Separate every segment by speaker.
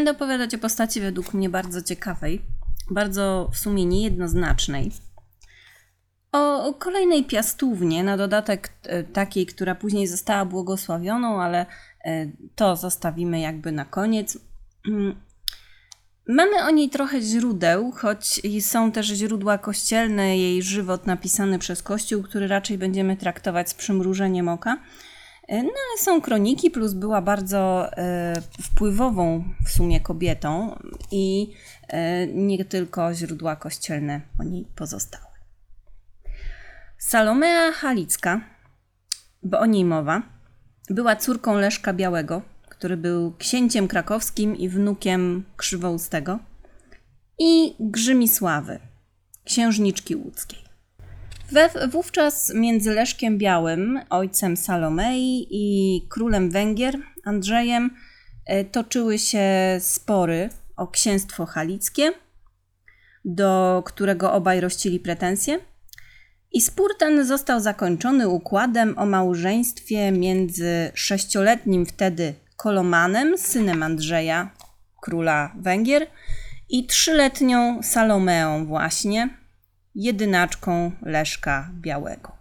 Speaker 1: Będę opowiadać o postaci według mnie bardzo ciekawej, bardzo w sumie niejednoznacznej. O kolejnej piastównie, na dodatek e, takiej, która później została błogosławioną, ale e, to zostawimy jakby na koniec. Mamy o niej trochę źródeł, choć są też źródła kościelne, jej żywot napisany przez Kościół, który raczej będziemy traktować z przymrużeniem oka. E, no ale są kroniki, plus była bardzo e, wpływową w sumie kobietą i e, nie tylko źródła kościelne o niej pozostały. Salomea Halicka, bo o niej mowa, była córką Leszka Białego, który był księciem krakowskim i wnukiem Krzywoustego i Grzymisławy, księżniczki łódzkiej. We, wówczas między Leszkiem Białym, ojcem Salomei i królem Węgier, Andrzejem, e, toczyły się spory o księstwo halickie, do którego obaj rościli pretensje. I spór ten został zakończony układem o małżeństwie między sześcioletnim wtedy Kolomanem, synem Andrzeja, króla Węgier, i trzyletnią Salomeą właśnie, jedynaczką Leszka Białego.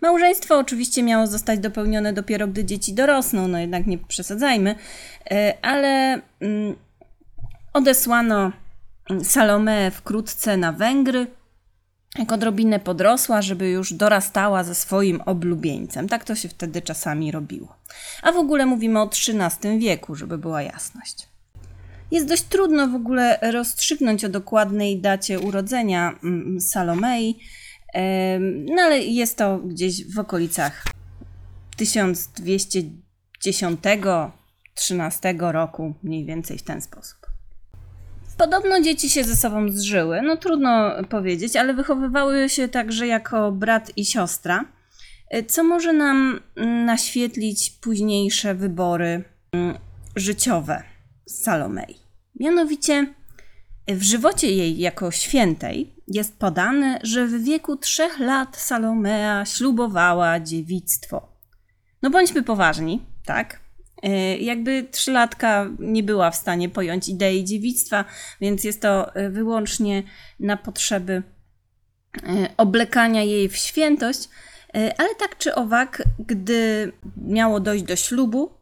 Speaker 1: Małżeństwo oczywiście miało zostać dopełnione dopiero gdy dzieci dorosną, no jednak nie przesadzajmy, e, ale mm, odesłano Salomę wkrótce na Węgry, jak odrobinę podrosła, żeby już dorastała ze swoim oblubieńcem. Tak to się wtedy czasami robiło. A w ogóle mówimy o XIII wieku, żeby była jasność. Jest dość trudno w ogóle rozstrzygnąć o dokładnej dacie urodzenia mm, Salomei, no ale jest to gdzieś w okolicach 1210-13 roku, mniej więcej w ten sposób. Podobno dzieci się ze sobą zżyły, no trudno powiedzieć, ale wychowywały się także jako brat i siostra, co może nam naświetlić późniejsze wybory mm, życiowe Salomei. Mianowicie w żywocie jej jako świętej jest podane, że w wieku trzech lat Salomea ślubowała dziewictwo. No bądźmy poważni, tak? E, jakby trzylatka nie była w stanie pojąć idei dziewictwa, więc jest to e, wyłącznie na potrzeby e, oblekania jej w świętość, ale tak czy owak, gdy miało dojść do ślubu,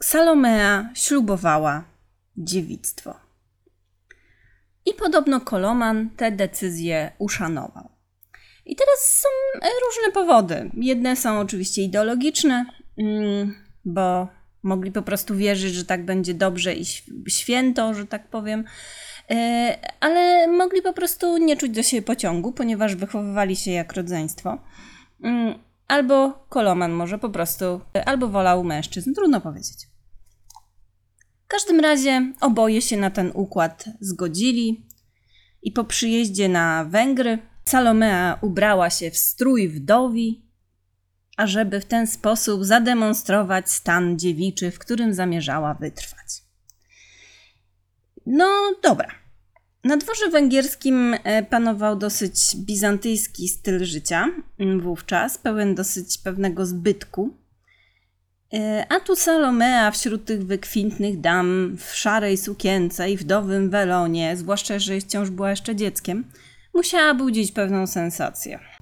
Speaker 1: Salomea ślubowała dziewictwo. I podobno Koloman te decyzje uszanował. I teraz są różne powody. Jedne są oczywiście ideologiczne, mm, bo mogli po prostu wierzyć, że tak będzie dobrze i święto, że tak powiem. E, ale mogli po prostu nie czuć do siebie pociągu, ponieważ wychowywali się jak rodzeństwo. Albo Koloman może po prostu, albo wolał mężczyzn, trudno powiedzieć. W każdym razie oboje się na ten układ zgodzili i po przyjeździe na Węgry Salomea ubrała się w strój wdowi, ażeby w ten sposób zademonstrować stan dziewiczy, w którym zamierzała wytrwać. No dobra. Na dworze węgierskim e, panował dosyć bizantyjski styl życia wówczas, pełen dosyć pewnego zbytku. E, a tu Salomea wśród tych wykwintnych dam w szarej sukience i wdowym welonie, zwłaszcza, że wciąż była jeszcze dzieckiem, musiała budzić pewną sensację.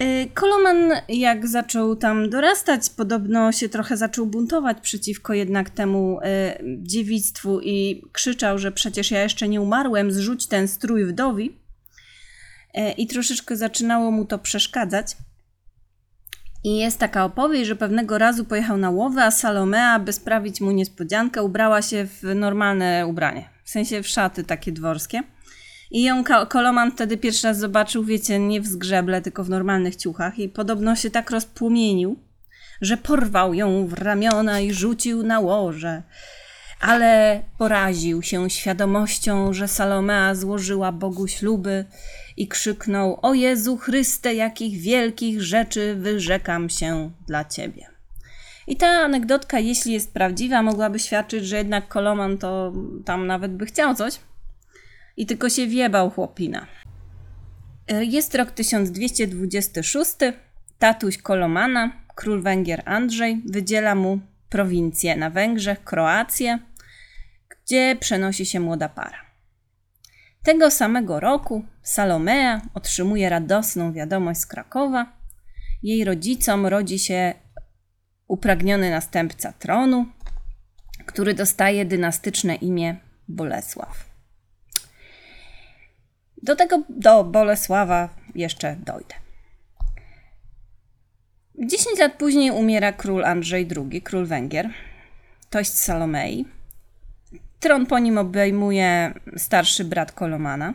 Speaker 1: E, Koloman, jak zaczął tam dorastać, podobno się trochę zaczął buntować przeciwko jednak temu e, dziewictwu i krzyczał, że przecież ja jeszcze nie umarłem, zrzuć ten strój wdowi. E, I troszeczkę zaczynało mu to przeszkadzać. I jest taka opowieść, że pewnego razu pojechał na łowę, a Salomea, by sprawić mu niespodziankę, ubrała się w normalne ubranie. W sensie w szaty takie dworskie. I ją Koloman wtedy pierwszy raz zobaczył, wiecie, nie w zgrzeble, tylko w normalnych ciuchach. I podobno się tak rozpłomienił, że porwał ją w ramiona i rzucił na łoże. Ale poraził się świadomością, że Salomea złożyła Bogu śluby i krzyknął: O Jezu Chryste, jakich wielkich rzeczy wyrzekam się dla Ciebie. I ta anegdotka, jeśli jest prawdziwa, mogłaby świadczyć, że jednak Koloman to tam nawet by chciał coś i tylko się wiebał chłopina. Jest rok 1226. Tatuś Kolomana, król Węgier Andrzej wydziela mu prowincję na Węgrzech, Kroację, gdzie przenosi się młoda para. Tego samego roku Salomea otrzymuje radosną wiadomość z Krakowa. Jej rodzicom rodzi się upragniony następca tronu, który dostaje dynastyczne imię Bolesław. Do tego, do Bolesława jeszcze dojdę. 10 lat później umiera król Andrzej II, król Węgier, tość Salomei. Tron po nim obejmuje starszy brat Kolomana.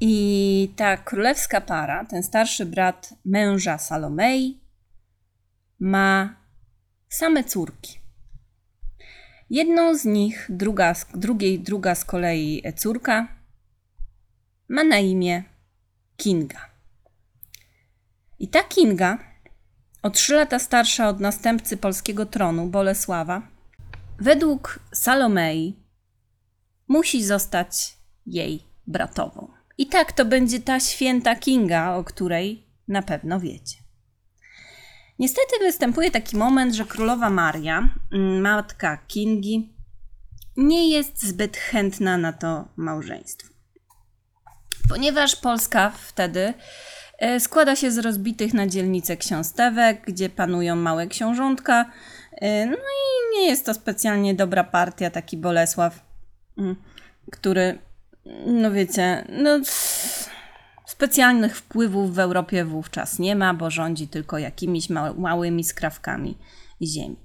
Speaker 1: I ta królewska para, ten starszy brat męża Salomei, ma same córki. Jedną z nich, druga, drugiej, druga z kolei córka, ma na imię Kinga. I ta Kinga, o trzy lata starsza od następcy polskiego tronu, Bolesława, według Salomei musi zostać jej bratową. I tak to będzie ta święta Kinga, o której na pewno wiecie. Niestety występuje taki moment, że królowa Maria, mm, matka Kingi, nie jest zbyt chętna na to małżeństwo. Ponieważ Polska wtedy e, składa się z rozbitych na dzielnice ksiąstewek, gdzie panują małe książątka. E, no i nie jest to specjalnie dobra partia, taki Bolesław, mm, który, no wiecie, no specjalnych wpływów w Europie wówczas nie ma, bo rządzi tylko jakimiś małymi skrawkami ziemi.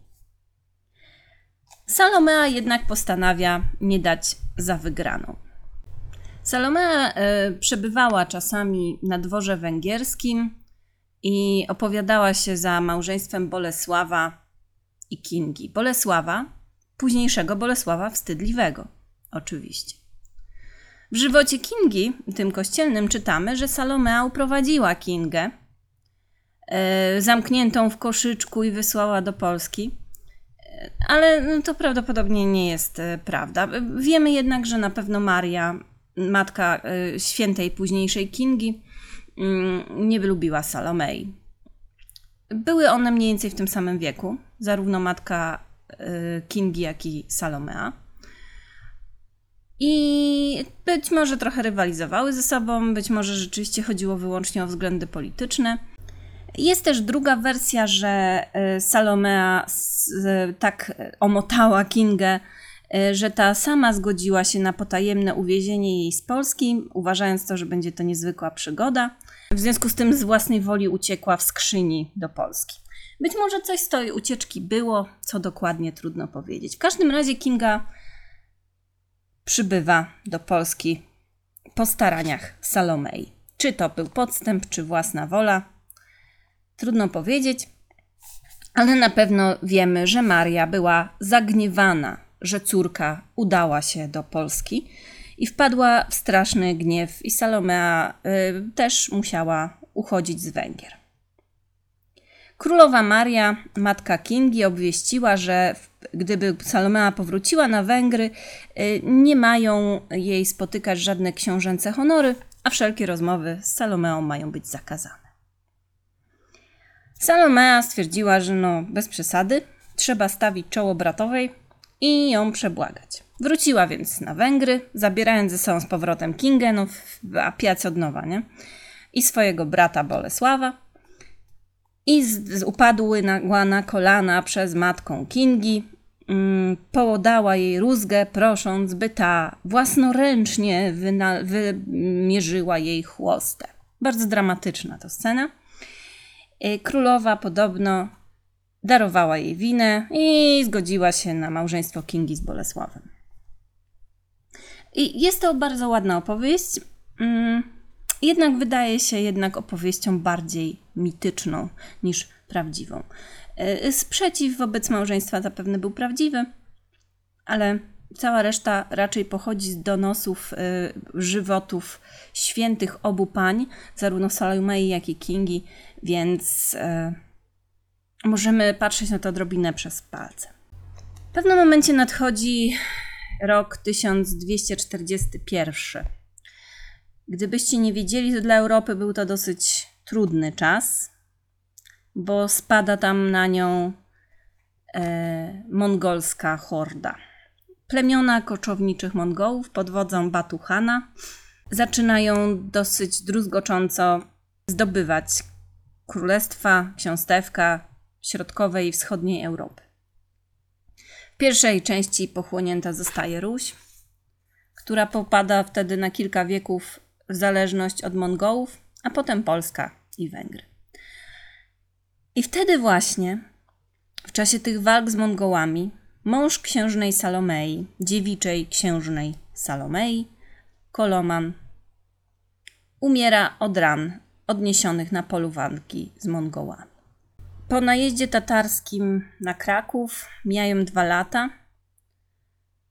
Speaker 1: Salomea jednak postanawia nie dać za wygraną. Salomea e, przebywała czasami na dworze węgierskim i opowiadała się za małżeństwem Bolesława i Kingi. Bolesława, późniejszego Bolesława Wstydliwego, oczywiście. W żywocie Kingi, tym kościelnym, czytamy, że Salomea uprowadziła Kingę, e, zamkniętą w koszyczku i wysłała do Polski. E, ale no, to prawdopodobnie nie jest prawda. Wiemy jednak, że na pewno Maria matka y, świętej późniejszej Kingi, mm, nie lubiła Salomei. Były one mniej więcej w tym samym wieku, zarówno matka y, Kingi, jak i Salomea. I być może trochę rywalizowały ze sobą, być może rzeczywiście chodziło wyłącznie o względy polityczne. Jest też druga wersja, że y, Salomea tak omotała Kingę, że ta sama zgodziła się na potajemne uwiezienie jej z Polski, uważając to, że będzie to niezwykła przygoda. W związku z tym z własnej woli uciekła w skrzyni do Polski. Być może coś z tej ucieczki było, co dokładnie trudno powiedzieć. W każdym razie Kinga przybywa do Polski po staraniach Salomei. Czy to był podstęp, czy własna wola, trudno powiedzieć, ale na pewno wiemy, że Maria była zagniewana że córka udała się do Polski i wpadła w straszny gniew, i Salomea y, też musiała uchodzić z Węgier. Królowa Maria, matka Kingi, obwieściła, że gdyby Salomea powróciła na Węgry, y, nie mają jej spotykać żadne książęce honory, a wszelkie rozmowy z Salomeą mają być zakazane. Salomea stwierdziła, że no bez przesady, trzeba stawić czoło bratowej, i ją przebłagać. Wróciła więc na Węgry, zabierając ze sobą z powrotem Kingę, a piac od nowa, nie? I swojego brata Bolesława. I z, z, upadły na, na kolana przez matką Kingi, mm, połodała jej rózgę, prosząc, by ta własnoręcznie wyna, wymierzyła jej chłostę. Bardzo dramatyczna to scena. Y, królowa podobno darowała jej winę i zgodziła się na małżeństwo Kingi z Bolesławem. I jest to bardzo ładna opowieść, mm, jednak wydaje się jednak opowieścią bardziej mityczną niż prawdziwą. Y, sprzeciw wobec małżeństwa zapewne był prawdziwy, ale cała reszta raczej pochodzi z donosów y, żywotów świętych obu pań, zarówno Salomei, jak i Kingi, więc y, możemy patrzeć na to odrobinę przez palce. W pewnym momencie nadchodzi rok 1241. Gdybyście nie wiedzieli, to dla Europy był to dosyć trudny czas. bo spada tam na nią e, mongolska horda. Plemiona koczowniczych Mongołów pod wodzą Batuhana zaczynają dosyć druzgocząco zdobywać królestwa, ksiąstewka środkowej i wschodniej Europy. W pierwszej części pochłonięta zostaje Ruś, która popada wtedy na kilka wieków w zależność od Mongołów, a potem Polska i Węgry. I wtedy właśnie, w czasie tych walk z Mongołami, mąż księżnej Salomei, dziewiczej księżnej Salomei, Koloman, umiera od ran odniesionych na polu walki z Mongołami. Po najeździe tatarskim na Kraków mijają dwa lata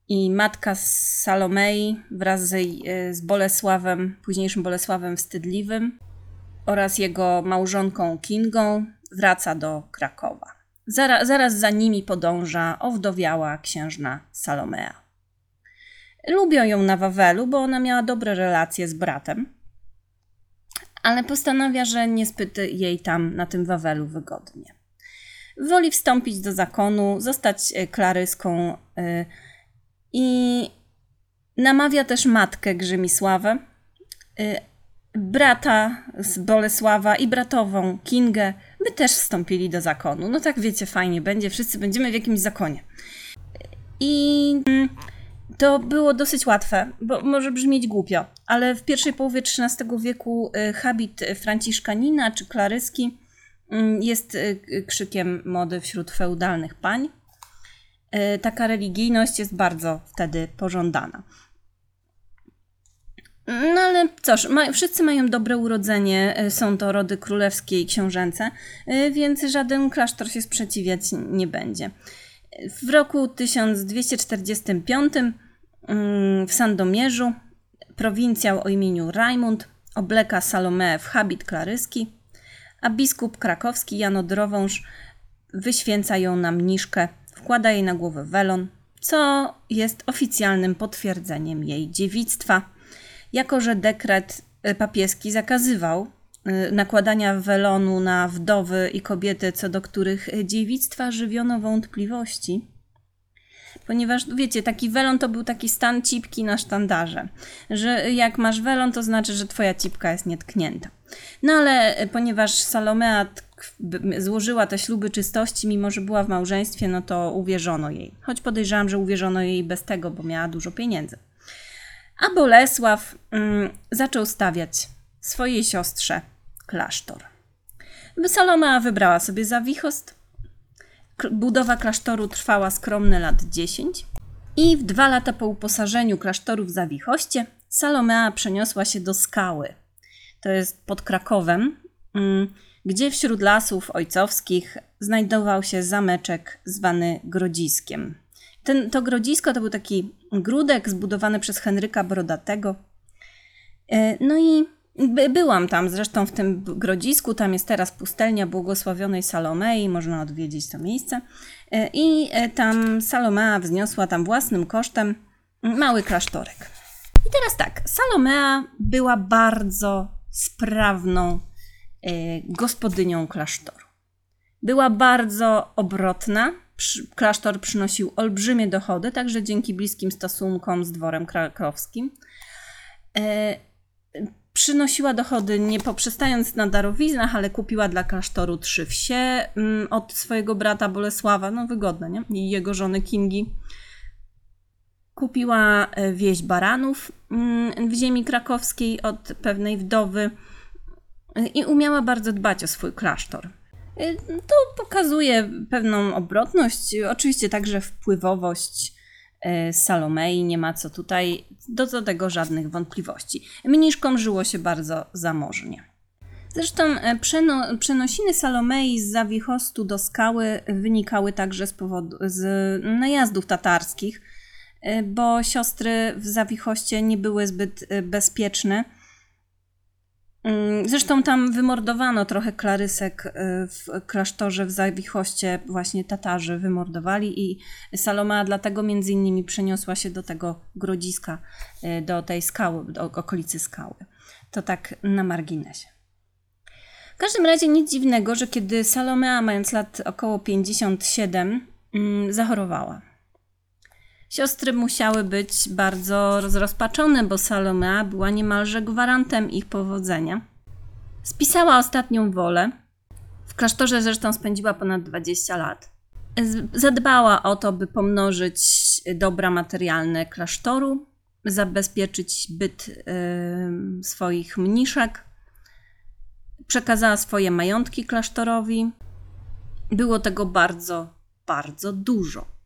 Speaker 1: i matka Salomei wraz z, z Bolesławem, późniejszym Bolesławem Wstydliwym oraz jego małżonką Kingą wraca do Krakowa. Zaraz, zaraz za nimi podąża owdowiała księżna Salomea. Lubią ją na Wawelu, bo ona miała dobre relacje z bratem, ale postanawia, że niezbyt jej tam na tym Wawelu wygodnie. Woli wstąpić do zakonu, zostać e, klaryską e, i namawia też matkę Grzymisławę, e, brata z Bolesława i bratową Kingę, by też wstąpili do zakonu. No tak wiecie, fajnie będzie, wszyscy będziemy w jakimś zakonie. I mm, to było dosyć łatwe, bo może brzmieć głupio, ale w pierwszej połowie XIII wieku y, habit franciszkanina czy klaryski mm, jest y, krzykiem mody wśród feudalnych pań. Y, taka religijność jest bardzo wtedy pożądana. No ale cóż, ma, wszyscy mają dobre urodzenie, są to rody królewskie i książęce, więc żaden klasztor się sprzeciwiać nie będzie. W roku 1245 mm, w Sandomierzu prowincjał o imieniu Rajmund obleka Salomę w habit klaryski, a biskup krakowski Jan Odrowąż wyświęca ją na mniszkę, wkłada jej na głowę welon, co jest oficjalnym potwierdzeniem jej dziewictwa, jako że dekret papieski zakazywał Y, nakładania welonu na wdowy i kobiety, co do których dziewictwa żywiono wątpliwości. Ponieważ, wiecie, taki welon to był taki stan cipki na sztandarze, że jak masz welon, to znaczy, że twoja cipka jest nietknięta. No ale y, ponieważ Salomea złożyła te śluby czystości, mimo że była w małżeństwie, no to uwierzono jej. Choć podejrzewam, że uwierzono jej bez tego, bo miała dużo pieniędzy. A Bolesław mm, zaczął stawiać swojej siostrze klasztor. Saloma wybrała sobie zawichost. Budowa klasztoru trwała skromne lat 10 i w dwa lata po uposażeniu klasztoru w Zawichoście Salomea przeniosła się do Skały. To jest pod Krakowem, mm, gdzie wśród lasów ojcowskich znajdował się zameczek zwany Grodziskiem. Ten, to Grodzisko to był taki grudek zbudowany przez Henryka Brodatego. E, no i byłam tam zresztą w tym grodzisku, tam jest teraz pustelnia błogosławionej Salomei, można odwiedzić to miejsce. E, I e, tam Salomea wzniosła tam własnym kosztem mały klasztorek. I teraz tak, Salomea była bardzo sprawną e, gospodynią klasztoru. Była bardzo obrotna. Klasztor przynosił olbrzymie dochody, także dzięki bliskim stosunkom z dworem krakowskim przynosiła dochody nie poprzestając na darowiznach, ale kupiła dla klasztoru trzy wsie mm, od swojego brata Bolesława, no wygodne, nie? I jego żony Kingi. Kupiła e, wieś baranów mm, w ziemi krakowskiej od pewnej wdowy e, i umiała bardzo dbać o swój klasztor. E, to pokazuje pewną obrotność, oczywiście także wpływowość Salomei, nie ma co tutaj do, do tego żadnych wątpliwości. Mniszkom żyło się bardzo zamożnie. Zresztą e, przeno, przenosiny Salomei z Zawichostu do skały wynikały także z, powodu, z najazdów tatarskich, e, bo siostry w Zawichoście nie były zbyt bezpieczne zresztą tam wymordowano trochę klarysek y, w klasztorze w Zawichoście, właśnie Tatarzy wymordowali i Saloma dlatego między innymi przeniosła się do tego grodziska, y, do tej skały, do okolicy skały. To tak na marginesie. każdym razie nic dziwnego, że kiedy Salomea, mając lat około 57, mm, zachorowała. Siostry musiały być bardzo rozpaczone, bo Salomea była niemalże gwarantem ich powodzenia. Spisała ostatnią wolę. W klasztorze zresztą spędziła ponad 20 lat. Zadbała o to, by pomnożyć dobra materialne klasztoru, zabezpieczyć byt yy, swoich mniszek. Przekazała swoje majątki klasztorowi. Było tego bardzo, bardzo dużo.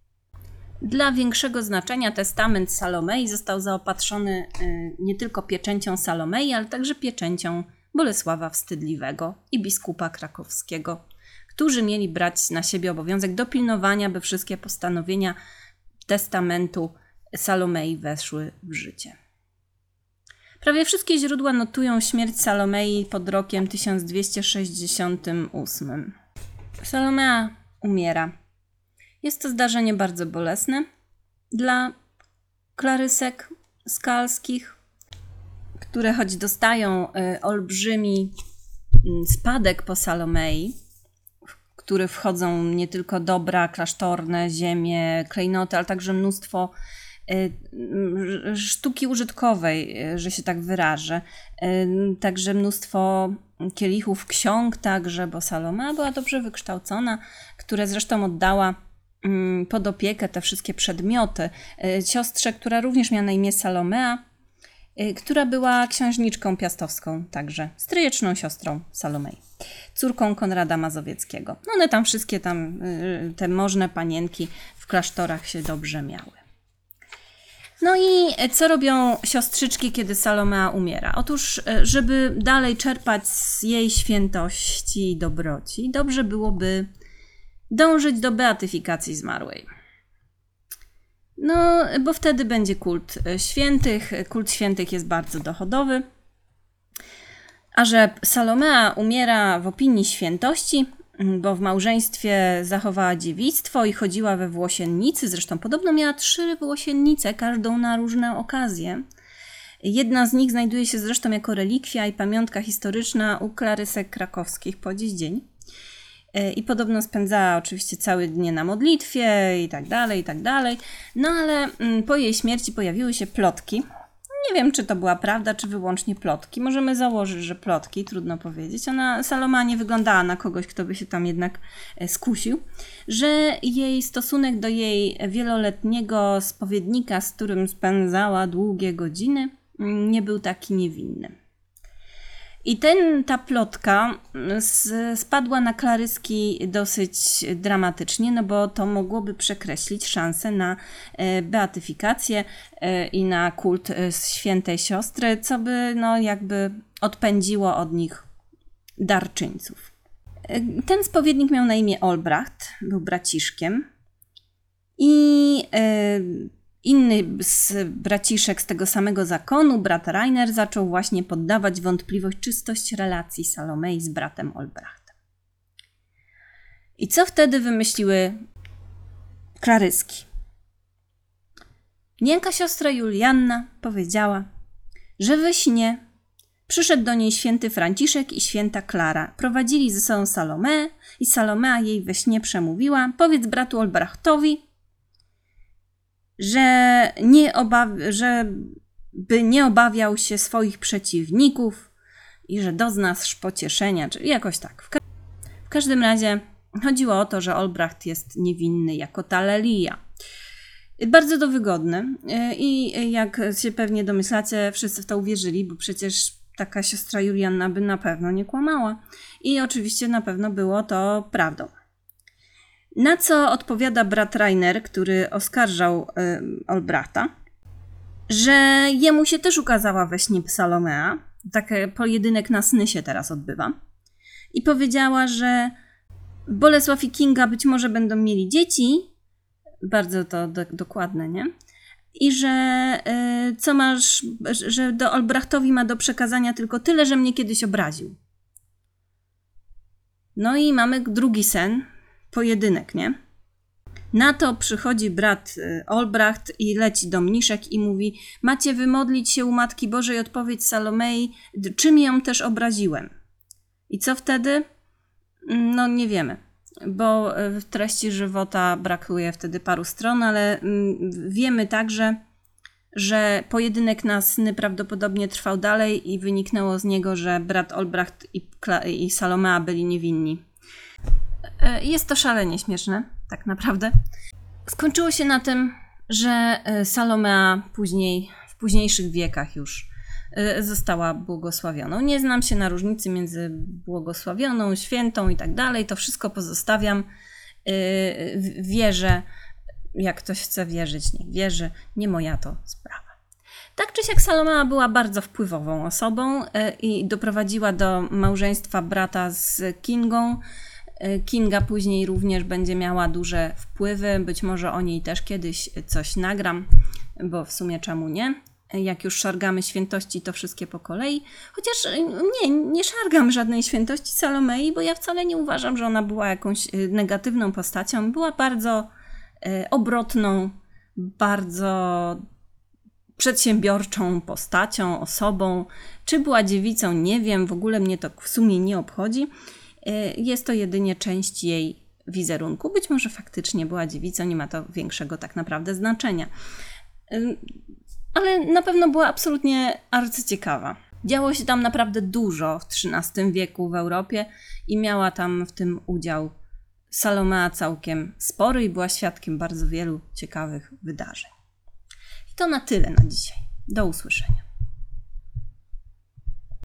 Speaker 1: Dla większego znaczenia testament Salomei został zaopatrzony y, nie tylko pieczęcią Salomei, ale także pieczęcią Bolesława Wstydliwego i biskupa krakowskiego, którzy mieli brać na siebie obowiązek dopilnowania, by wszystkie postanowienia testamentu Salomei weszły w życie. Prawie wszystkie źródła notują śmierć Salomei pod rokiem 1268. Salomea umiera jest to zdarzenie bardzo bolesne dla klarysek skalskich, które choć dostają y, olbrzymi mm, spadek po Salomei, w który wchodzą nie tylko dobra klasztorne, ziemie, klejnoty, ale także mnóstwo y, sztuki użytkowej, y, że się tak wyrażę. Także mnóstwo kielichów ksiąg, także, bo Salomea była dobrze wykształcona, które zresztą oddała pod opiekę te wszystkie przedmioty e, siostrze, która również miała na imię Salomea, e, która była księżniczką piastowską, także stryjeczną siostrą Salomei, córką Konrada Mazowieckiego. No one tam wszystkie tam, e, te możne panienki w klasztorach się dobrze miały. No i co robią siostrzyczki, kiedy Salomea umiera? Otóż, żeby dalej czerpać z jej świętości i dobroci, dobrze byłoby dążyć do beatyfikacji zmarłej. No, bo wtedy będzie kult e, świętych. Kult świętych jest bardzo dochodowy. A że Salomea umiera w opinii świętości, bo w małżeństwie zachowała dziewictwo i chodziła we włosiennicy, zresztą podobno miała trzy włosiennice, każdą na różne okazje. Jedna z nich znajduje się zresztą jako relikwia i pamiątka historyczna u klarysek krakowskich po dziś dzień. E, I podobno spędzała oczywiście całe dnie na modlitwie i tak dalej, i tak dalej. No ale mm, po jej śmierci pojawiły się plotki. Nie wiem, czy to była prawda, czy wyłącznie plotki. Możemy założyć, że plotki, trudno powiedzieć. Ona, Saloma, nie wyglądała na kogoś, kto by się tam jednak e, skusił, że jej stosunek do jej wieloletniego spowiednika, z którym spędzała długie godziny, mm, nie był taki niewinny. I ten, ta plotka z, spadła na klaryski dosyć dramatycznie, no bo to mogłoby przekreślić szansę na e, beatyfikację e, i na kult e, świętej siostry, co by no jakby odpędziło od nich darczyńców. Ten spowiednik miał na imię Olbracht, był braciszkiem i Inny z braciszek z tego samego zakonu, brat Rainer, zaczął właśnie poddawać wątpliwość czystość relacji Salomei z bratem Olbrachtem. I co wtedy wymyśliły klaryski? Nienka siostra Julianna powiedziała, że we śnie przyszedł do niej święty Franciszek i święta Klara. Prowadzili ze sobą Salomę i Salomea jej we śnie przemówiła: Powiedz bratu Olbrachtowi, że nie obaw, że by nie obawiał się swoich przeciwników i że dozna pocieszenia, czy jakoś tak. W, ka w każdym razie chodziło o to, że Olbracht jest niewinny jako Talelia. Bardzo to wygodne i jak się pewnie domyślacie, wszyscy w to uwierzyli, bo przecież taka siostra Julianna by na pewno nie kłamała. I oczywiście na pewno było to prawdą. Na co odpowiada brat Rainer, który oskarżał y, Olbrachta, że jemu się też ukazała we śnie Salomea. Taki pojedynek na sny się teraz odbywa. I powiedziała, że Bolesław i Kinga być może będą mieli dzieci. Bardzo to do, dokładne, nie? I że y, co masz, że do Olbrachtowi ma do przekazania tylko tyle, że mnie kiedyś obraził. No i mamy drugi sen, pojedynek, nie? Na to przychodzi brat y, Olbracht i leci do mniszek i mówi: Macie wymodlić się u Matki Bożej odpowiedź Salomei, czym ją też obraziłem. I co wtedy? No nie wiemy, bo e, w treści żywota brakuje wtedy paru stron, ale mm, wiemy także, że pojedynek na sny prawdopodobnie trwał dalej i wyniknęło z niego, że brat Olbracht i Salomea byli niewinni. E, Jest to szalenie śmieszne, tak naprawdę. Skończyło się na tym, że e, Salomea później, w późniejszych wiekach już e, została błogosławioną. Nie znam się na różnicy między błogosławioną, świętą i tak dalej. To wszystko pozostawiam. Wierzę, jak ktoś chce wierzyć, niech wierzy. Nie moja to sprawa. Tak czy siak Salomea była bardzo wpływową osobą i doprowadziła do małżeństwa brata z Kingą. E, Kinga później również będzie miała duże wpływy, być może o niej też kiedyś coś nagram, bo w sumie czemu nie? E, Jak już szargamy świętości, to wszystkie po kolei. Chociaż e, nie, nie szargam żadnej świętości Salomei, bo ja wcale nie uważam, że ona była jakąś negatywną postacią. Była bardzo obrotną, bardzo przedsiębiorczą postacią, osobą. Czy była dziewicą, nie wiem, w ogóle mnie to w sumie nie obchodzi. Y, Jest to jedynie część jej wizerunku. Być może faktycznie była dziewicą, nie ma to większego tak naprawdę znaczenia. Ale na pewno była absolutnie arcyciekawa. Działo się tam naprawdę dużo w XIII wieku w Europie i miała tam w tym udział Salomea całkiem spory i była świadkiem bardzo wielu ciekawych wydarzeń. I to na tyle na dzisiaj. Do usłyszenia.